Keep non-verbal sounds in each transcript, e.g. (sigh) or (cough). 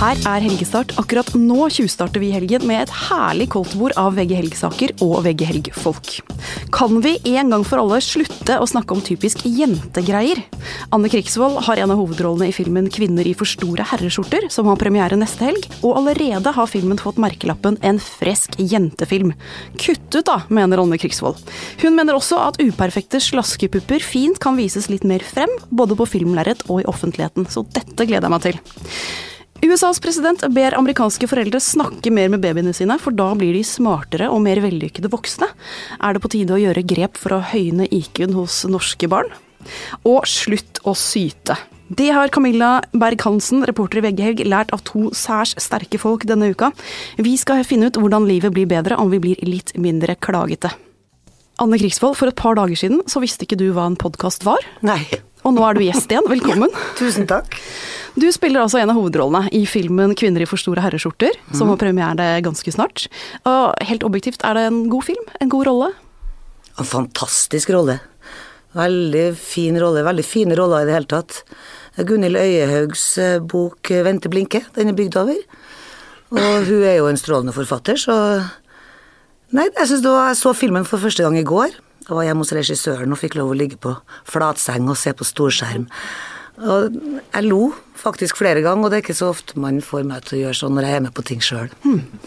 Her er helgestart. Akkurat nå tjuvstarter vi helgen med et herlig koldtbord av VG Helg-saker og VG Helg-folk. Kan vi en gang for alle slutte å snakke om typisk jentegreier? Anne Krigsvold har en av hovedrollene i filmen 'Kvinner i for store herreskjorter', som har premiere neste helg, og allerede har filmen fått merkelappen 'en fresk jentefilm'. Kutt ut, da, mener Anne Krigsvold. Hun mener også at uperfekte slaskepupper fint kan vises litt mer frem, både på filmlerret og i offentligheten, så dette gleder jeg meg til. USAs president ber amerikanske foreldre snakke mer med babyene sine, for da blir de smartere og mer vellykkede voksne. Er det på tide å gjøre grep for å høyne IQ-en hos norske barn? Og slutt å syte. Det har Camilla Berg-Hansen, reporter i VG Helg, lært av to særs sterke folk denne uka. Vi skal finne ut hvordan livet blir bedre om vi blir litt mindre klagete. Anne Krigsvold, for et par dager siden så visste ikke du hva en podkast var. Nei. Og nå er du gjest igjen. Velkommen. Tusen takk. Du spiller altså en av hovedrollene i filmen 'Kvinner i for store herreskjorter', som har premiere ganske snart. Og helt objektivt, er det en god film? En god rolle? En fantastisk rolle. Veldig fin rolle. Veldig fine roller i det hele tatt. Gunhild Øyehaugs eh, bok 'Vente blinke', den er bygd over. Og hun er jo en strålende forfatter, så Nei, jeg synes da jeg så filmen for første gang i går. Jeg var hjemme hos regissøren og fikk lov å ligge på flatseng og se på storskjerm. Og jeg lo faktisk flere ganger, og det er ikke så ofte man får meg til å gjøre sånn når jeg er med på ting sjøl.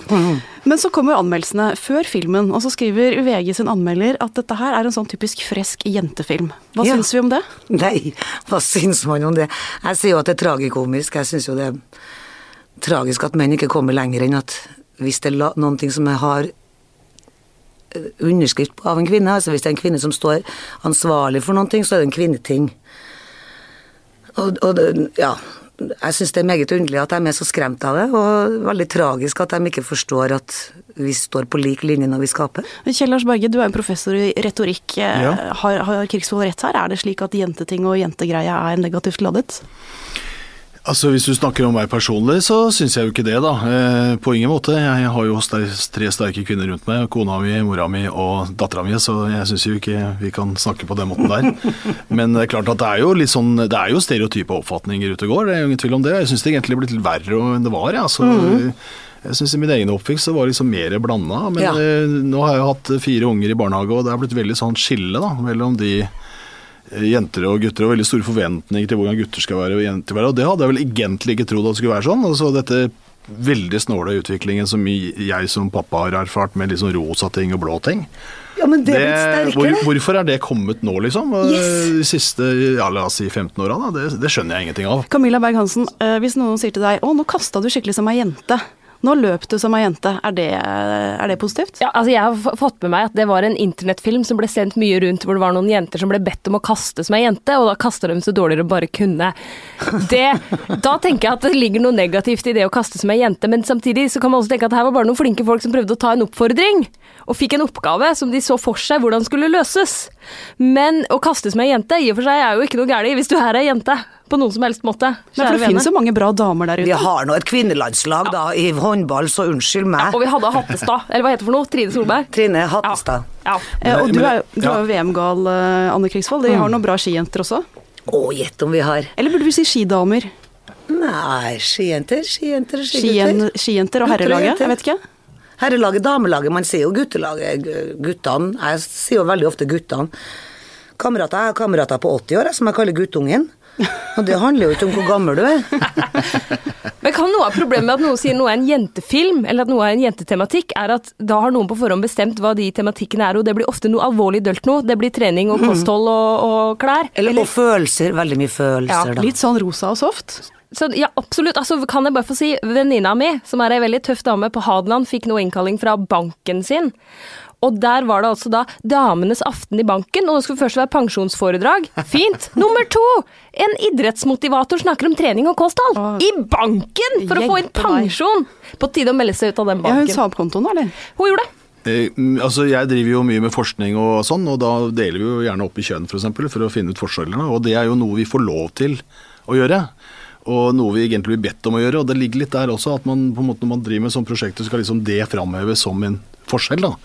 Men så kommer anmeldelsene før filmen, og så skriver VG sin anmelder at dette her er en sånn typisk fresk jentefilm. Hva Ja. syns vi om det? Nei, hva syns man om det? Jeg sier jo at det er tragikomisk. Jeg syns jo det er tragisk at menn ikke kommer lenger enn at hvis det er noen ting som jeg har eh, underskrift av en kvinne, altså hvis det er en kvinne som står ansvarlig for noen ting, så er det en kvinneting. Og, og det, ja, jeg syns det er meget underlig at de er så skremt av det, og veldig tragisk at de ikke forstår at vi står på lik linje når vi skaper. Kjell Lars Berge, du er en professor i retorikk. Eh, Ja. Har, har Krigsvold rett her? Er det slik at jenteting og jentegreie er negativt ladet? Altså Hvis du snakker om meg personlig, så syns jeg jo ikke det, da. Eh, på ingen måte. Jeg har jo tre sterke kvinner rundt meg. Kona mi, mora mi og dattera mi, så jeg syns jo ikke vi kan snakke på den måten der. (laughs) Men det er klart at det er jo litt sånn Det er jo stereotype oppfatninger ute og går, det er jo ingen tvil om det. Jeg syns det egentlig er blitt litt verre enn det var, jeg. Altså, Jeg syns i min egen oppvekst så var det liksom mer blanda. Men Ja. eh, nå har jeg hatt fire unger i barnehage, og det er blitt veldig sånn skille da, mellom de eh, jenter og gutter, og veldig store forventninger til hvordan gutter skal være og jenter være. Og det hadde jeg vel egentlig ikke trodd at det skulle være sånn. Altså dette veldig snåle utviklingen som jeg som pappa har erfart med liksom rosa ting og blå ting. Ja, men det er Det- hvor, hvorfor er det kommet nå, liksom? Yes. De siste ja, la oss si 15 åra? Det, det skjønner jeg ingenting av. Camilla Berg-Hansen, eh, hvis noen sier til deg 'Å, nå kasta du skikkelig som ei jente'. Nå løp du som ei jente. Er det, er det positivt? Ja, altså Jeg har fått med meg at det var en internettfilm som ble sendt mye rundt, hvor det var noen jenter som ble bedt om å kaste som ei jente, og da kasta de så dårligere bare kunne. Det, da tenker jeg at det ligger noe negativt i det å kaste som ei jente, men samtidig så kan man også tenke at her var bare noen flinke folk som prøvde å ta en oppfordring, og fikk en oppgave som de så for seg hvordan skulle løses. Men å kaste som ei jente i og for seg er jo ikke noe galt hvis du her er ei jente, på noen som helst måte. Nei, for det finnes jo mange bra damer der ute. Vi har nå et kvinnelandslag da, i håndball, så unnskyld meg. Og vi hadde Hattestad, eller hva heter det for noe? Trine Solberg? Trine Hattestad. Ja. Eh, og du er, jo- du ja. er jo VM-gal, eh, Anne Krigsvold. De har noen bra skijenter også. Å, gjett om vi har. Eller burde vi si skidamer? Nei, skijenter, skijenter, Skien, skigutter. skijenter og herrelaget? Jeg vet ikke. Herrelaget, damelaget. Man sier jo guttelaget. Guttene. Jeg sier jo veldig ofte guttene. Kamerater, Jeg har kamerater på 80 år som jeg kaller guttungen. Og det handler jo ikke om hvor gammel du er. (laughs) Men kan noe av problemet med at noen sier noe er en jentefilm, eller at noe er en jentetematikk, er at da har noen på forhånd bestemt hva de tematikkene er, og det blir ofte noe alvorlig dølt noe. Det blir trening og kosthold og, og klær. Eller, og følelser. Veldig mye følelser, da. Litt sånn rosa og soft. Så ja, absolutt. Altså, kan jeg bare få si, venninna mi, som er ei veldig tøff dame på Hadeland, fikk nå innkalling fra banken sin. Og der var det altså da Damenes aften i banken, og det skulle først være pensjonsforedrag. Fint. (laughs) Nummer to! En idrettsmotivator snakker om trening og kosthold. Åh. I banken! For å få inn pensjon! På tide å melde seg ut av den banken. Ja, hun sa opp kontoen, eller? Hun gjorde det. Eh, mm, altså Jeg driver jo mye med forskning og sånn, og da deler vi jo gjerne opp i kjønn for, eksempel, for å finne ut forskjellene. Og det er jo noe vi får lov til å gjøre. Og noe vi egentlig blir bedt om å gjøre. Og det ligger litt der også at man på en måte når man driver med sånne prosjekter, skal liksom det framheves som en forskjell. da.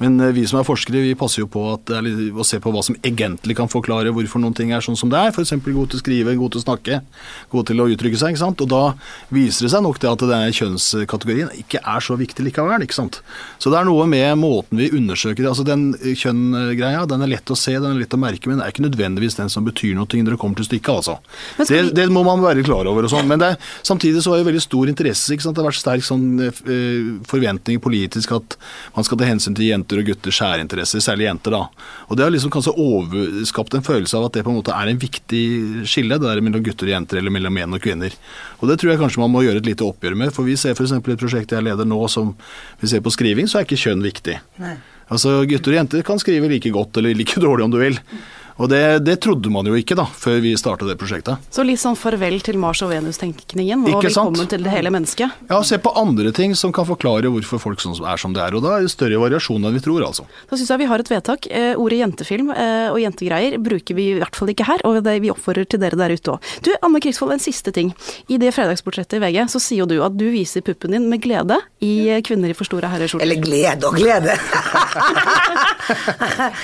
Men eh, vi som er forskere, vi passer jo på at, det å se på hva som egentlig kan forklare hvorfor noen ting er sånn som det er. F.eks. god til å skrive, god til å snakke, god til å uttrykke seg. ikke sant? Og da viser det seg nok det at denne kjønnskategorien ikke er så viktig likevel. ikke sant? Så det er noe med måten vi undersøker altså Den kjønngreia den er lett å se, den er lett å merke, men det er ikke nødvendigvis den som betyr noe når det kommer til stykket. altså. Det, vi- det må man være klar over. og sånn, Men det samtidig så er det veldig stor interesse. ikke sant? Det har vært sterk sånn eh, forventning politisk at man skal ta hensyn til jenter og gutters særinteresser, særlig jenter. da. Og Det har liksom kanskje overskapt en følelse av at det på en måte er en viktig skille. Det er mellom gutter og jenter eller mellom menn og kvinner. Og Det tror jeg kanskje man må gjøre et lite oppgjør med. For vi ser f.eks. et prosjekt jeg leder nå som vi ser på skriving, så er ikke kjønn viktig. Nei. Altså Gutter og jenter kan skrive like godt eller like (laughs) dårlig om du vil. Og det, det trodde man jo ikke da, før vi starta det prosjektet. Så litt sånn farvel til Mars og Venus-tenkningen, og Ikke sant? til det hele mennesket. Ja, Se på andre ting som kan forklare hvorfor folk er som det er. Og da er det større variasjon enn vi tror, altså. Da syns jeg vi har et vedtak. Eh, ordet jentefilm eh, og jentegreier bruker vi i hvert fall ikke her, og det, vi oppfordrer til dere der ute òg. Du, Anne Krigsvold, en siste ting. I det fredagsportrettet i VG så sier jo du at du viser puppen din med glede i eh, Kvinner i for store herreskjorter. Eller glede og glede. (laughs)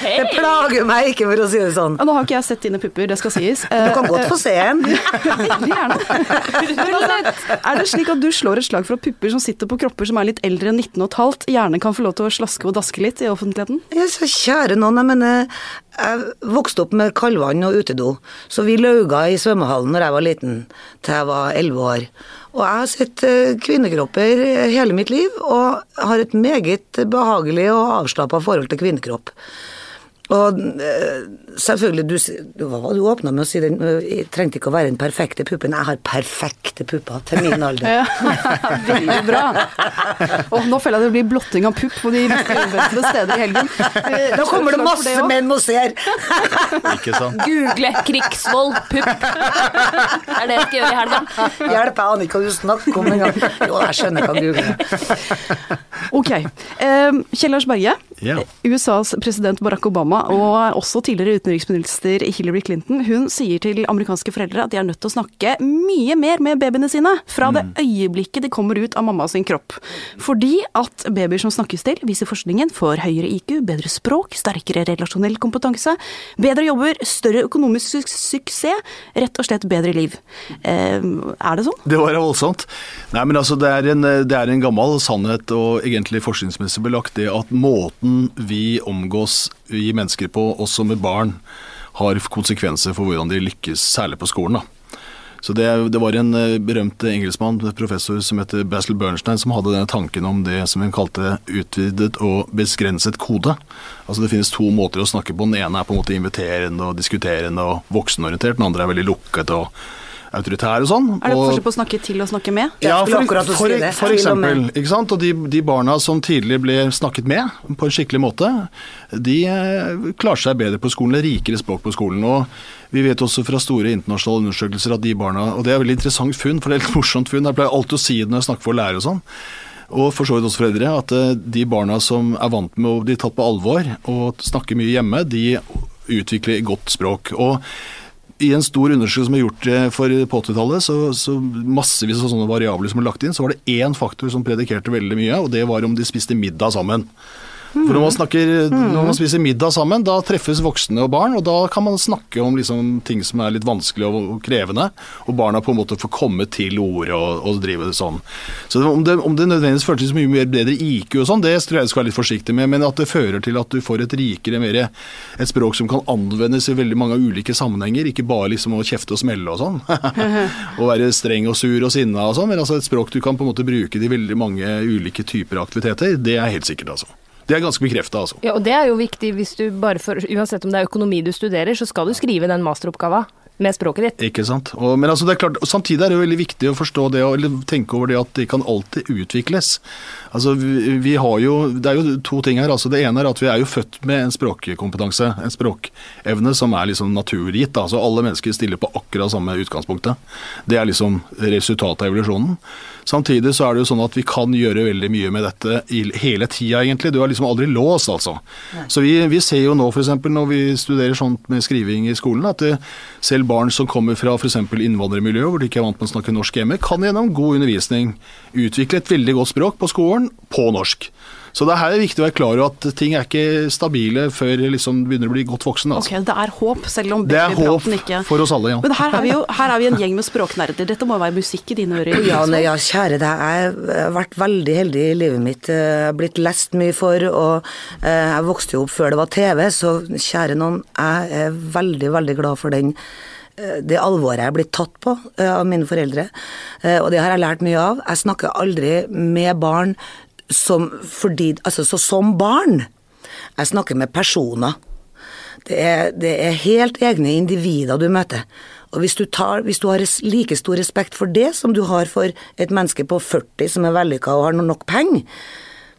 Det plager meg ikke, for å si det sånn. Ja, Nå har ikke jeg sett dine pupper, det skal sies. (laughs) Du kan godt få se en. (laughs) Veldig gjerne. (laughs) Er det slik at du slår et slag for at pupper som sitter på kropper som er litt eldre enn 19 15, gjerne kan få lov til å slaske og daske litt i offentligheten? Ja, så kjære noen, jeg mener, jeg vokste opp med kaldvann og utedo, så vi lauga i svømmehallen når jeg var liten, til jeg var 11 år. Og jeg har sett eh, kvinnekropper hele mitt liv, og har et meget behagelig og avslappa forhold til kvinnekropp. Og eh, selvfølgelig, du, du, hva var det du åpna med å si den eh, trengte ikke å være den perfekte puppen. Jeg har perfekte pupper til min (laughs) alder. Veldig bra. Og nå føler jeg det blir blotting av pupp på de uventede steder i helgen. Nå kommer det masse menn og ser! Ikke sant? Google 'Krigsvoll pupp. Det (laughs) er det jeg skal gjøre i helga. Hjelp, jeg aner ikke hva du snakker om engang. Jo, jeg skjønner hva Google googler. Ok. Eh, Kjell Lars Berge, yeah. USAs president Barack Obama og også tidligere utenriksminister Hillary Clinton, hun sier til amerikanske foreldre at de er nødt til å snakke mye mer med babyene sine fra det øyeblikket de kommer ut av mamma sin kropp. Fordi at babyer som snakkes til, viser forskningen, får høyere IQ, bedre språk, sterkere relasjonell kompetanse, bedre jobber, større økonomisk su suksess, rett og slett bedre liv. Eh, er det sånn? Det var voldsomt. Nei, men altså, det er, en, det er en gammel sannhet og egentlig forskningsmessig belagt det at måten vi omgås vi mennesker på, også med barn, har konsekvenser for hvordan de lykkes, særlig på skolen. da. Så det, det var en eh, berømt engelskmann, professor som heter Basil Bernstein, som hadde denne tanken om det som hun kalte utvidet og begrenset kode. Altså Det finnes to måter å snakke på. Den ene er på en måte inviterende og diskuterende og voksenorientert. Den andre er veldig lukket og autoritær og sånn. Er det forskjell på å snakke til og snakke med? Ja, for, for, for eksempel. Ikke sant? Og de, de barna som tidligere ble snakket med på en skikkelig måte, de eh, klarer seg bedre på skolen, det er rikere språk på skolen. og Vi vet også fra store internasjonale undersøkelser at de barna Og det er et veldig interessant funn, for det er et (laughs) morsomt funn. Jeg pleier alltid å si det når jeg snakker for lærere og sånn. Og for så vidt også foreldre, at eh, de barna som er vant med å bli tatt på alvor og snakke mye hjemme, de utvikler godt språk. Og i en stor undersøkelse som er gjort eh, for på 80-tallet, så, så massevis av sånne variabler som er lagt inn, så var det én faktor som predikerte veldig mye, og det var om de spiste middag sammen. For når man, snakker, når man spiser middag sammen, da treffes voksne og barn, og da kan man snakke om liksom ting som er litt vanskelig og, krevende, og barna på en måte får komme til ordet og, og drive det sånn. Så om, det, om det nødvendigvis føles mye mer bedre IQ og sånn, det tror jeg du skal være litt forsiktig med, men at det fører til at du får et rikere, mer et språk som kan anvendes i veldig mange ulike sammenhenger, ikke bare liksom å kjefte og smelle og sånn, (laughs) og være streng og sur og sinna og sånn, men altså et språk du kan på en måte bruke i veldig mange ulike typer aktiviteter, det er helt sikkert, altså. Det er ganske bekrefta, altså. Ja, og det er jo viktig hvis du bare for Uansett om det er økonomi du studerer, så skal du skrive den masteroppgava med språket ditt. Ikke sant. Og, men altså det er klart, samtidig er det jo veldig viktig å forstå det, og tenke over det at det kan alltid utvikles. Altså vi, vi har jo, Det er jo to ting her. altså Det ene er at vi er jo født med en språkkompetanse, en språkevne som er liksom naturgitt. altså Alle mennesker stiller på akkurat samme utgangspunktet. Det er liksom resultatet av evolusjonen. Samtidig så er det jo sånn at vi kan gjøre veldig mye med dette hele tida, egentlig. Du er liksom aldri låst, altså. Så vi, vi ser jo nå f.eks. når vi studerer sånt med skriving i skolen, at det, selv barn som kommer fra f.eks. innvandrermiljø, hvor de ikke er vant med å snakke norsk hjemme, kan gjennom god undervisning utvikle et veldig godt språk på skolen på norsk. Så det her er viktig å være klar over at ting er ikke stabile før liksom begynner å bli godt voksen. Altså. Ok, det er håp, selv om Det er håp ikke for oss alle, ja. Men her er vi jo her er vi en gjeng med språknerder. Dette må være musikk i dine ører? Ja, nei, ja, kjære deg, jeg har vært veldig heldig i livet mitt. Jeg har blitt lest mye for, og eh, jeg vokste jo opp før det var TV, så kjære noen, jeg er veldig, veldig glad for den eh, det alvoret jeg er blitt tatt på eh, av mine foreldre, eh, og det har jeg lært mye av. Jeg snakker aldri med barn som fordi Altså, så som barn. Jeg snakker med personer. Det er, det er helt egne individer du møter. Og hvis du, tar, hvis du har like stor respekt for det som du har for et menneske på 40 som er vellykka og har nok penger,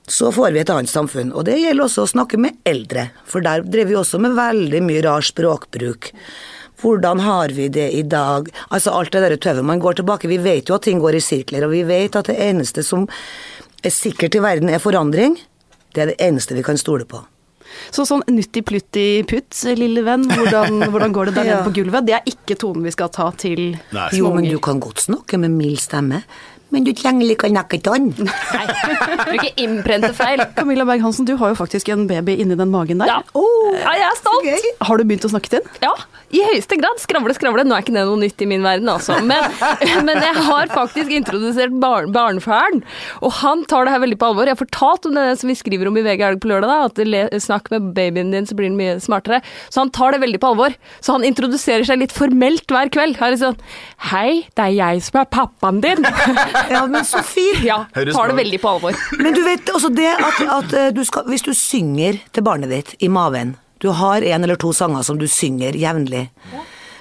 så får vi et annet samfunn. Og det gjelder også å snakke med eldre, for der drev vi også med veldig mye rar språkbruk. Hvordan har vi det i dag? Altså alt det der tøvet. Man går tilbake. Vi vet jo at ting går i sirkler, og vi vet at det eneste som er sikkert i verden, er forandring. Det er det eneste vi kan stole på. Så sånn nutti plutti putt, lille venn, hvordan, (laughs) hvordan går det der Ja. på gulvet? Det er ikke tonen vi skal ta til Nei. Jo, men du kan godt snakke med mild stemme. Men du trenger like nakketann. (laughs) Nei, du ikke innprente feil. Camilla Berg-Hansen, du har jo faktisk en baby inni den magen der. Ja. ja, jeg er stolt. Har du begynt å snakke til den? Ja, i høyeste grad. Skravle, skravle. Nå er ikke det noe nytt i min verden, altså. Men, (laughs) men jeg har faktisk introdusert bar barnefaren, og han tar det her veldig på alvor. Jeg har fortalt om det som vi skriver om i VG Elg på lørdag, da, at snakk med babyen din, så blir den mye smartere. Så han tar det veldig på alvor. Så han introduserer seg litt formelt hver kveld. Her er sånn Hei, det er jeg som er pappaen din. (laughs) Ja, men så fint. Ja, tar det veldig på alvor. Men du vet også det at, at eh, du skal, hvis du synger til barnet ditt i maven Du har en eller to sanger som du synger jevnlig.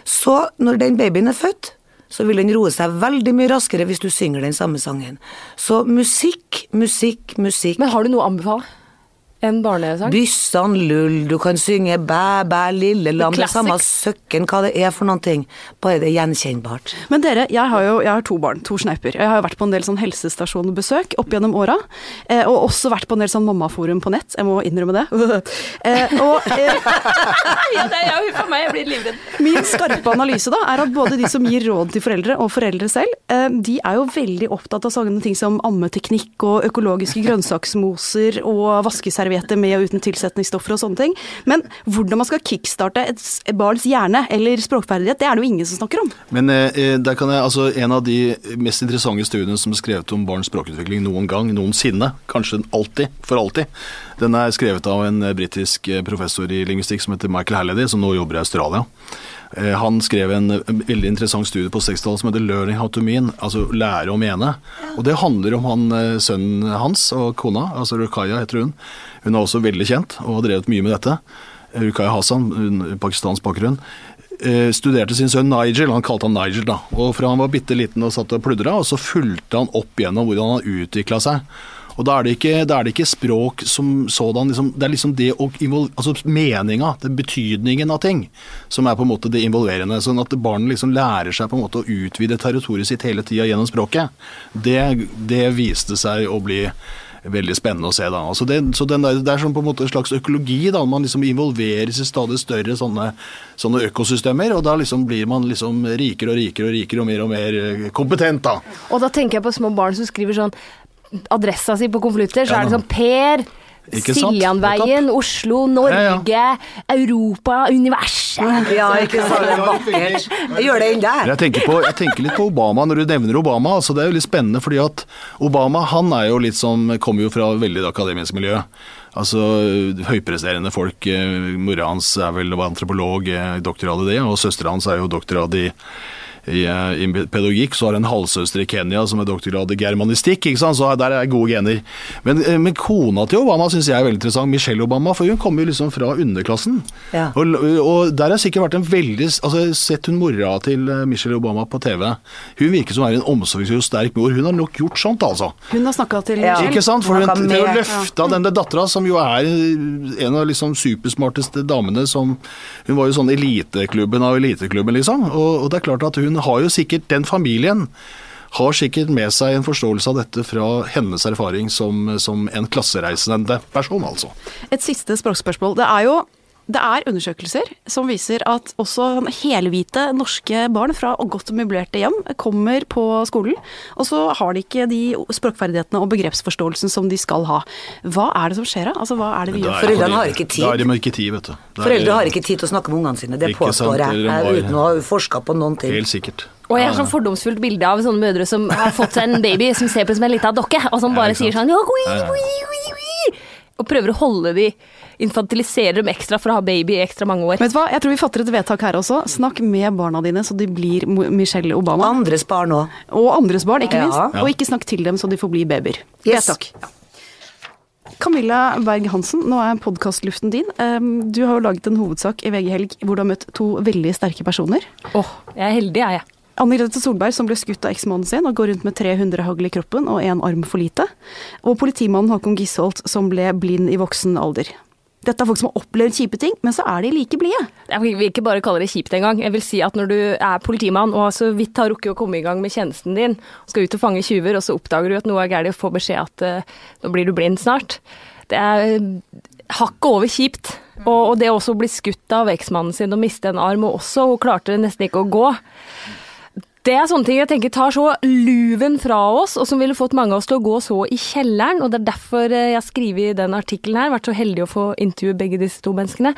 Så når den babyen er født, så vil den roe seg veldig mye raskere hvis du synger den samme sangen. Så musikk, musikk, musikk. Men har du noe å anbefale? En barnesang? Byssan lull, du kan synge bæ, bæ, lille lam. Det samme søkken hva det er for noen ting. Bare det er gjenkjennbart. Men dere, jeg har jo jeg har to barn, to sneiper. Jeg har jo vært på en del sånn helsestasjonbesøk opp gjennom åra. Eh, og også vært på en del sånn mammaforum på nett. Jeg må innrømme det. (laughs) eh, og eh, (laughs) Ja, det er jo for meg. Jeg blir livredd. min skarpe analyse da, er at både de som gir råd til foreldre, og foreldre selv, eh, de er jo veldig opptatt av sånne ting som ammeteknikk og økologiske grønnsaksmoser og vaskeservietter med og uten tilsetningsstoffer og sånne ting. Men hvordan man skal kickstarte et barns hjerne eller språkferdighet, det er det jo ingen som snakker om. Men eh, der kan jeg, altså en av de mest interessante studiene som er skrevet om barns språkutvikling noen gang, noensinne, kanskje alltid, for alltid, den er skrevet av en eh, britisk eh, professor i lingvistikk som heter Michael Halliday, som nå jobber i Australia. Eh, Han skrev en eh, veldig interessant studie på 60-tallet som heter 'Learning how to mean', altså lære å mene. Og det handler om han, eh, sønnen hans og kona, altså Rukaya heter hun. Hun er også veldig kjent og har drevet mye med dette. Rukaya Hassan, hun- pakistansk bakgrunn studerte sin sønn Nigel, han kalte han Nigel da, og fra han var bitte liten og satt og pludra, og så fulgte han opp gjennom hvordan han utvikla seg. Og da er det ikke, er det ikke språk som sådan, liksom, det er liksom det å altså meninga, det betydningen av ting, som er på en måte det involverende. Sånn at barnet liksom lærer seg på en måte å utvide territoriet sitt hele tida gjennom språket. Det, det viste seg å bli veldig spennende å se. da. Altså det, så den der, det er sånn på en måte en slags økologi. da, Man liksom involveres i stadig større sånne, sånne økosystemer, og da liksom blir man liksom rikere og rikere og rikere og mer og mer eh, kompetent. da. Og da tenker jeg på små barn som skriver sånn adressa si på konvolutter, så Ja, er det sånn Per. Siljanveien, Oslo, Norge, Ja, Europa, universet. Ja, ikke sant? Det er vakkert. Jeg gjør det der. Jeg tenker, på, jeg tenker litt på Obama når du nevner Obama. altså Det er jo litt spennende, fordi at Obama han er jo litt sånn, kommer jo fra veldig akademisk miljø. Altså høypresterende folk. eh, Mora hans er vel antropolog, eh, doktorgrad i det, og søstera hans er jo doktorgrad i i, eh, i pedagogikk, så har en halvsøster i Kenya som er doktorgrad i germanistikk. ikke sant? Så der er gode gener. Men, eh, men kona til Obama syns jeg er veldig interessant. Michelle Obama, for hun kommer jo liksom fra underklassen. Ja. Og, og der har sikkert vært en veldig altså har Sett hun mora til eh, Michelle Obama på TV. Hun virker som er en omsorgsfull, sterk mor. Hun har nok gjort sånt, altså. Hun har snakka til Ja. Ikke sant? For Hun hun, kan til å denne dattera, som jo er en av liksom supersmarteste damene som Hun var jo sånn eliteklubben av eliteklubben, liksom. Og, og det er klart at hun har jo sikkert Den familien har sikkert med seg en forståelse av dette fra hennes erfaring som, som en klassereisende person, altså. Et siste språkspørsmål. Det er jo Det er undersøkelser som viser at også helhvite norske barn fra godt møblerte hjem kommer på skolen, og så har de ikke de språkferdighetene og begrepsforståelsen som de skal ha. Hva er det som skjer da? Altså, hva er det vi gjør? Foreldrene har ikke tid. Da er de ikke tid, vet du. Er- Foreldre har ikke tid til å snakke med ungene sine, det påstår jeg, jeg, uten å ha forska på noen ting. Helt sikkert. Og jeg har sånn fordomsfullt bilde av sånne mødre som har fått seg en baby som ser på som en lita dokke, og som bare sier sånn Og prøver å holde de Infantiliserer dem ekstra for å ha baby i ekstra mange år. Vet du hva, jeg tror vi fatter et vedtak her også. Snakk med barna dine så de blir Michelle Obama. Og Andres barn òg. Og andres barn, ikke Ja. minst. Ja. Og ikke snakk til dem så de får bli babyer. Yes. Vedtak. Camilla Berg-Hansen, nå er podkastluften din. Um, Du har jo laget en hovedsak i VG Helg hvor du har møtt to veldig sterke personer. Åh, jeg er heldig, er jeg. Anne Grete Solberg som ble skutt av eksmannen sin og går rundt med 300 hagl i kroppen og én arm for lite. Og politimannen Håkon Gisholt som ble blind i voksen alder. Dette er folk som har opplevd kjipe ting, men så er de like blide. Jeg vil ikke bare kalle det kjipt engang. Jeg vil si at når du er politimann og så vidt har rukket å komme i gang med tjenesten din, skal ut og fange tyver, og så oppdager du at noe er galt og får beskjed at uh, nå blir du blind snart. Det er eh, hakket over kjipt. Og, og det å bli skutt av eksmannen sin og miste en arm, og også hun klarte nesten ikke å gå. Det er sånne ting jeg tenker tar så luven fra oss, og som ville fått mange av oss til å gå så i kjelleren. Og det er derfor eh, jeg har skrevet den artikkelen her, vært så heldig å få intervjue begge disse to menneskene.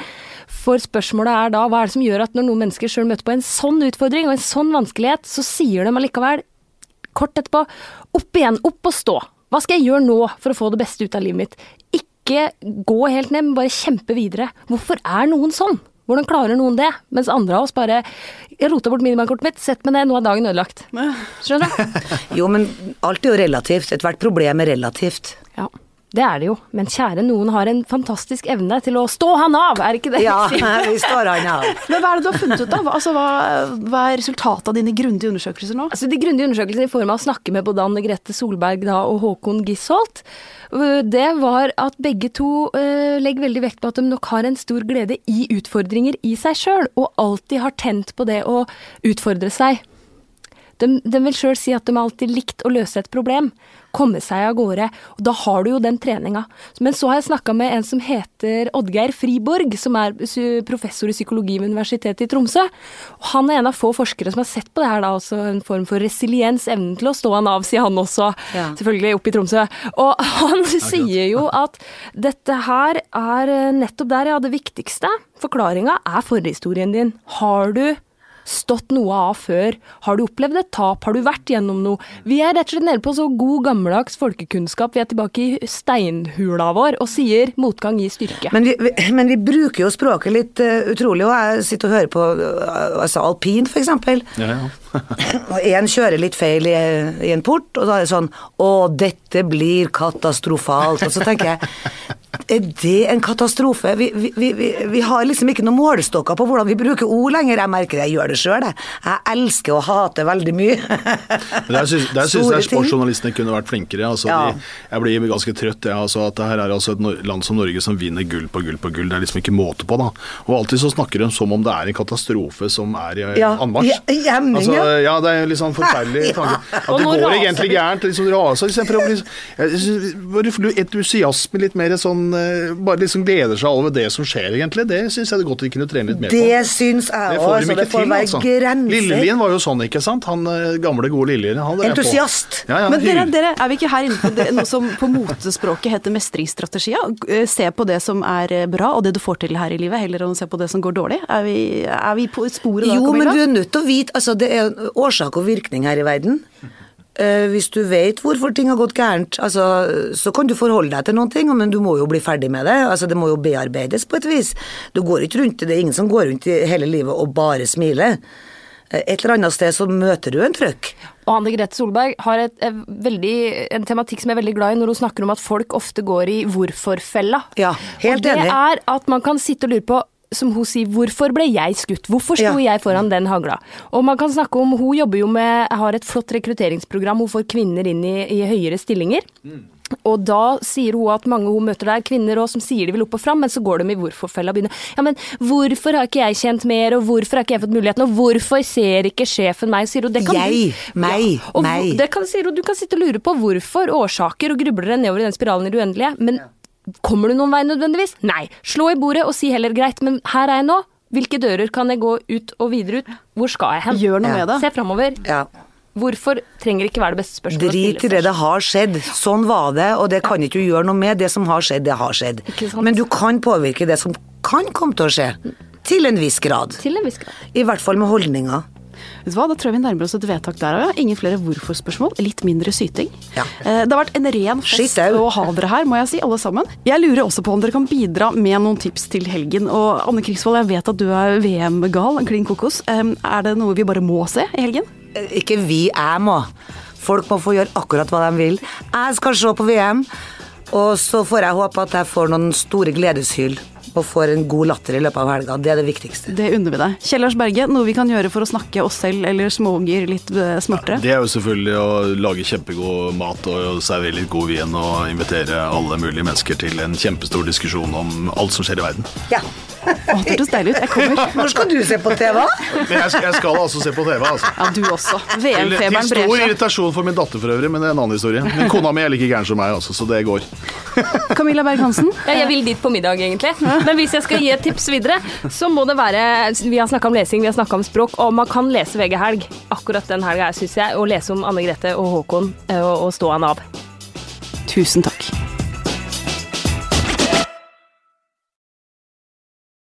For spørsmålet er da, hva er det som gjør at når noen mennesker sjøl møter på en sånn utfordring og en sånn vanskelighet, så sier de allikevel kort etterpå opp igjen, opp og stå. Hva skal jeg gjøre nå for å få det beste ut av livet mitt? Ikke gå helt ned, men bare kjempe videre. Hvorfor er noen sånn? Hvordan klarer noen det? Mens andre av oss bare Jeg rota bort minibankkortet mitt, sett meg ned, nå er dagen ødelagt. Skjønner du? (laughs) Jo, men alt er jo relativt. Ethvert problem er relativt. Ja. Det er det jo, men kjære noen har en fantastisk evne til å stå han av, er ikke det? Ja, (laughs) vi står han av. Men hva er det du har funnet ut av? Altså, hva, hva er resultatet av dine grundige undersøkelser nå? Altså, de grundige undersøkelsene i form av å snakke med både Anne Grete Solberg da, og Håkon Gisholt, øh, det var at begge to øh, legger veldig vekt på at de nok har en stor glede i utfordringer i seg sjøl, og alltid har tent på det å utfordre seg. De, de vil sjøl si at de alltid likt å løse et problem, komme seg av gårde, og da har du jo den treninga. Men så har jeg snakka med en som heter Oddgeir Friborg, som er professor i psykologi ved Universitetet i Tromsø. Og han er en av få forskere som har sett på det her, da, altså en form for resiliens, evnen til å stå han av, sier han også, Ja. selvfølgelig oppe i Tromsø. Og han sier jo at dette her er eh, nettopp der, ja, det viktigste. Forklaringa er forhistorien din. Har du stått noe av før? Har du opplevd et tap? Har du vært gjennom noe? Vi er rett og slett nede på så god gammeldags folkekunnskap. Vi er tilbake i steinhula vår og sier motgang gir styrke. Men vi, vi, men vi bruker jo språket litt uh, utrolig, og jeg sitter og hører på uh, altså alpin, for eksempel. Ja, ja. (laughs) Og en kjører litt feil i, i en port, og da er det sånn Å, dette blir katastrofalt. Og så tenker jeg Er det en katastrofe? Vi, vi, vi, vi, har liksom ikke noen målestokker på hvordan vi bruker ord lenger. Jeg merker det, jeg gjør det sjøl, jeg. Jeg elsker å hate veldig mye. Men Der syns, der syns jeg sportsjournalistene kunne vært flinkere. Altså, Ja. de, jeg blir ganske trøtt. Jeg, altså, at det her er altså et land som Norge som vinner gull på gull på gull. Det er liksom ikke måte på, da. Og alltid så snakker de som om det er en katastrofe som er i Ja, anmarsj. ja, ja. ja, det er litt sånn forferdelig (laughs) Ja. tanke. At det går raser egentlig gærent. Liksom raser. Istedenfor å bli bare entusiasme, litt mer sånn eh, Bare liksom gleder seg over det som skjer, egentlig. Det syns jeg det er godt vi kunne trene litt mer på. Det syns jeg Det òg. får de det får til, være altså. grenser. Lillelien var jo sånn, ikke sant? Han eh, gamle, gode Lillelien. han drev. Entusiast. Ja, ja, Men dere, dere, er vi ikke her inne på det, noe som på motespråket heter mestringsstrategier? Eh, Se på det som er eh, bra og det du får til her i livet, heller enn å se på det som går dårlig. Er vi, er vi på sporet da, Jo, men du er nødt til å vite altså Det er årsak og virkning her i verden. Eh, hvis du vet hvorfor ting har gått gærent, altså, så kan du forholde deg til noen ting, men du må jo bli ferdig med det. Altså, det må jo bearbeides på et vis. Du går ikke rundt, Det er ingen som går rundt i hele livet og bare smiler. Eh, Et eller annet sted så møter du en trøkk. Og Anne Grete Solberg har et, et veldig, en tematikk som jeg er veldig glad i, når hun snakker om at folk ofte går i hvorfor-fella. Ja, helt og det enig. er at man kan sitte og lure på som hun sier, hvorfor ble jeg skutt? Hvorfor sto Ja. jeg foran den hagla? Og man kan snakke om, Hun jobber jo med, har et flott rekrutteringsprogram, hun får kvinner inn i, i høyere stillinger. Og da sier hun at mange hun møter der, kvinner også, som sier de vil opp og fram, men så går de i hvorfor-fella og begynner Ja, men hvorfor har ikke jeg kjent mer, og hvorfor har ikke jeg fått muligheten, og hvorfor ser ikke sjefen meg, sier hun. Det kan Jeg, du, meg, og meg. Det kan, sier hun, du kan sitte og lure på hvorfor, årsaker, og grubler deg nedover i den spiralen i det uendelige, men Kommer du noen vei nødvendigvis? Nei. Slå i bordet og si heller greit, men her er jeg nå. Hvilke dører kan jeg gå ut og videre ut? Hvor skal jeg hen? Gjør noe Ja. med det. Se framover. Ja. Hvorfor trenger ikke være det beste spørsmålet Drit i det, det har skjedd. Sånn var det, og det kan ikke du gjøre noe med. Det som har skjedd, det har skjedd. Ikke sant? Men du kan påvirke det som kan komme til å skje. Til en viss grad. Til en viss grad. I hvert fall med holdninger. Vet du hva, Da tror jeg vi nærmer oss et vedtak der òg. Ingen flere hvorfor-spørsmål, litt mindre syting. Ja. Eh, Det har vært en ren fest å ha dere her, må jeg si, alle sammen. Jeg lurer også på om dere kan bidra med noen tips til helgen. Og Anne Krigsvold, jeg vet at du er VM-gal, klin kokos. Er det noe vi bare må se i helgen? Eh, Ikke vi, jeg må. Folk må få gjøre akkurat hva de vil. Jeg skal se på VM, og så får jeg håpe at jeg får noen store gledeshyl. Og får en god latter i løpet av helga. Det er det viktigste. Det unner vi deg. Kjell Lars Berge, noe vi kan gjøre for å snakke oss selv eller småunger litt smartere? Ja, Det er jo selvfølgelig å lage kjempegod mat og servere litt god vin og invitere alle mulige mennesker til en kjempestor diskusjon om alt som skjer i verden. Ja. Å, det hørtes deilig ut. Jeg kommer. (laughs) Når skal du se på TV? Men jeg skal, jeg skal altså se på TV, altså. Ja, du også. VM-feberen til stor irritasjon for min datter for øvrig, men det er en annen historie. Men kona mi er like gæren som meg, altså, så det går. Camilla Berg-Hansen, Ja, jeg vil dit på middag, egentlig. Men hvis jeg skal gi et tips videre, så må det være Vi har snakka om lesing, vi har snakka om språk, og man kan lese VG Helg. Akkurat den helga, syns jeg. og lese om Anne Grete og Håkon eh, og, og stå han av. tusen takk.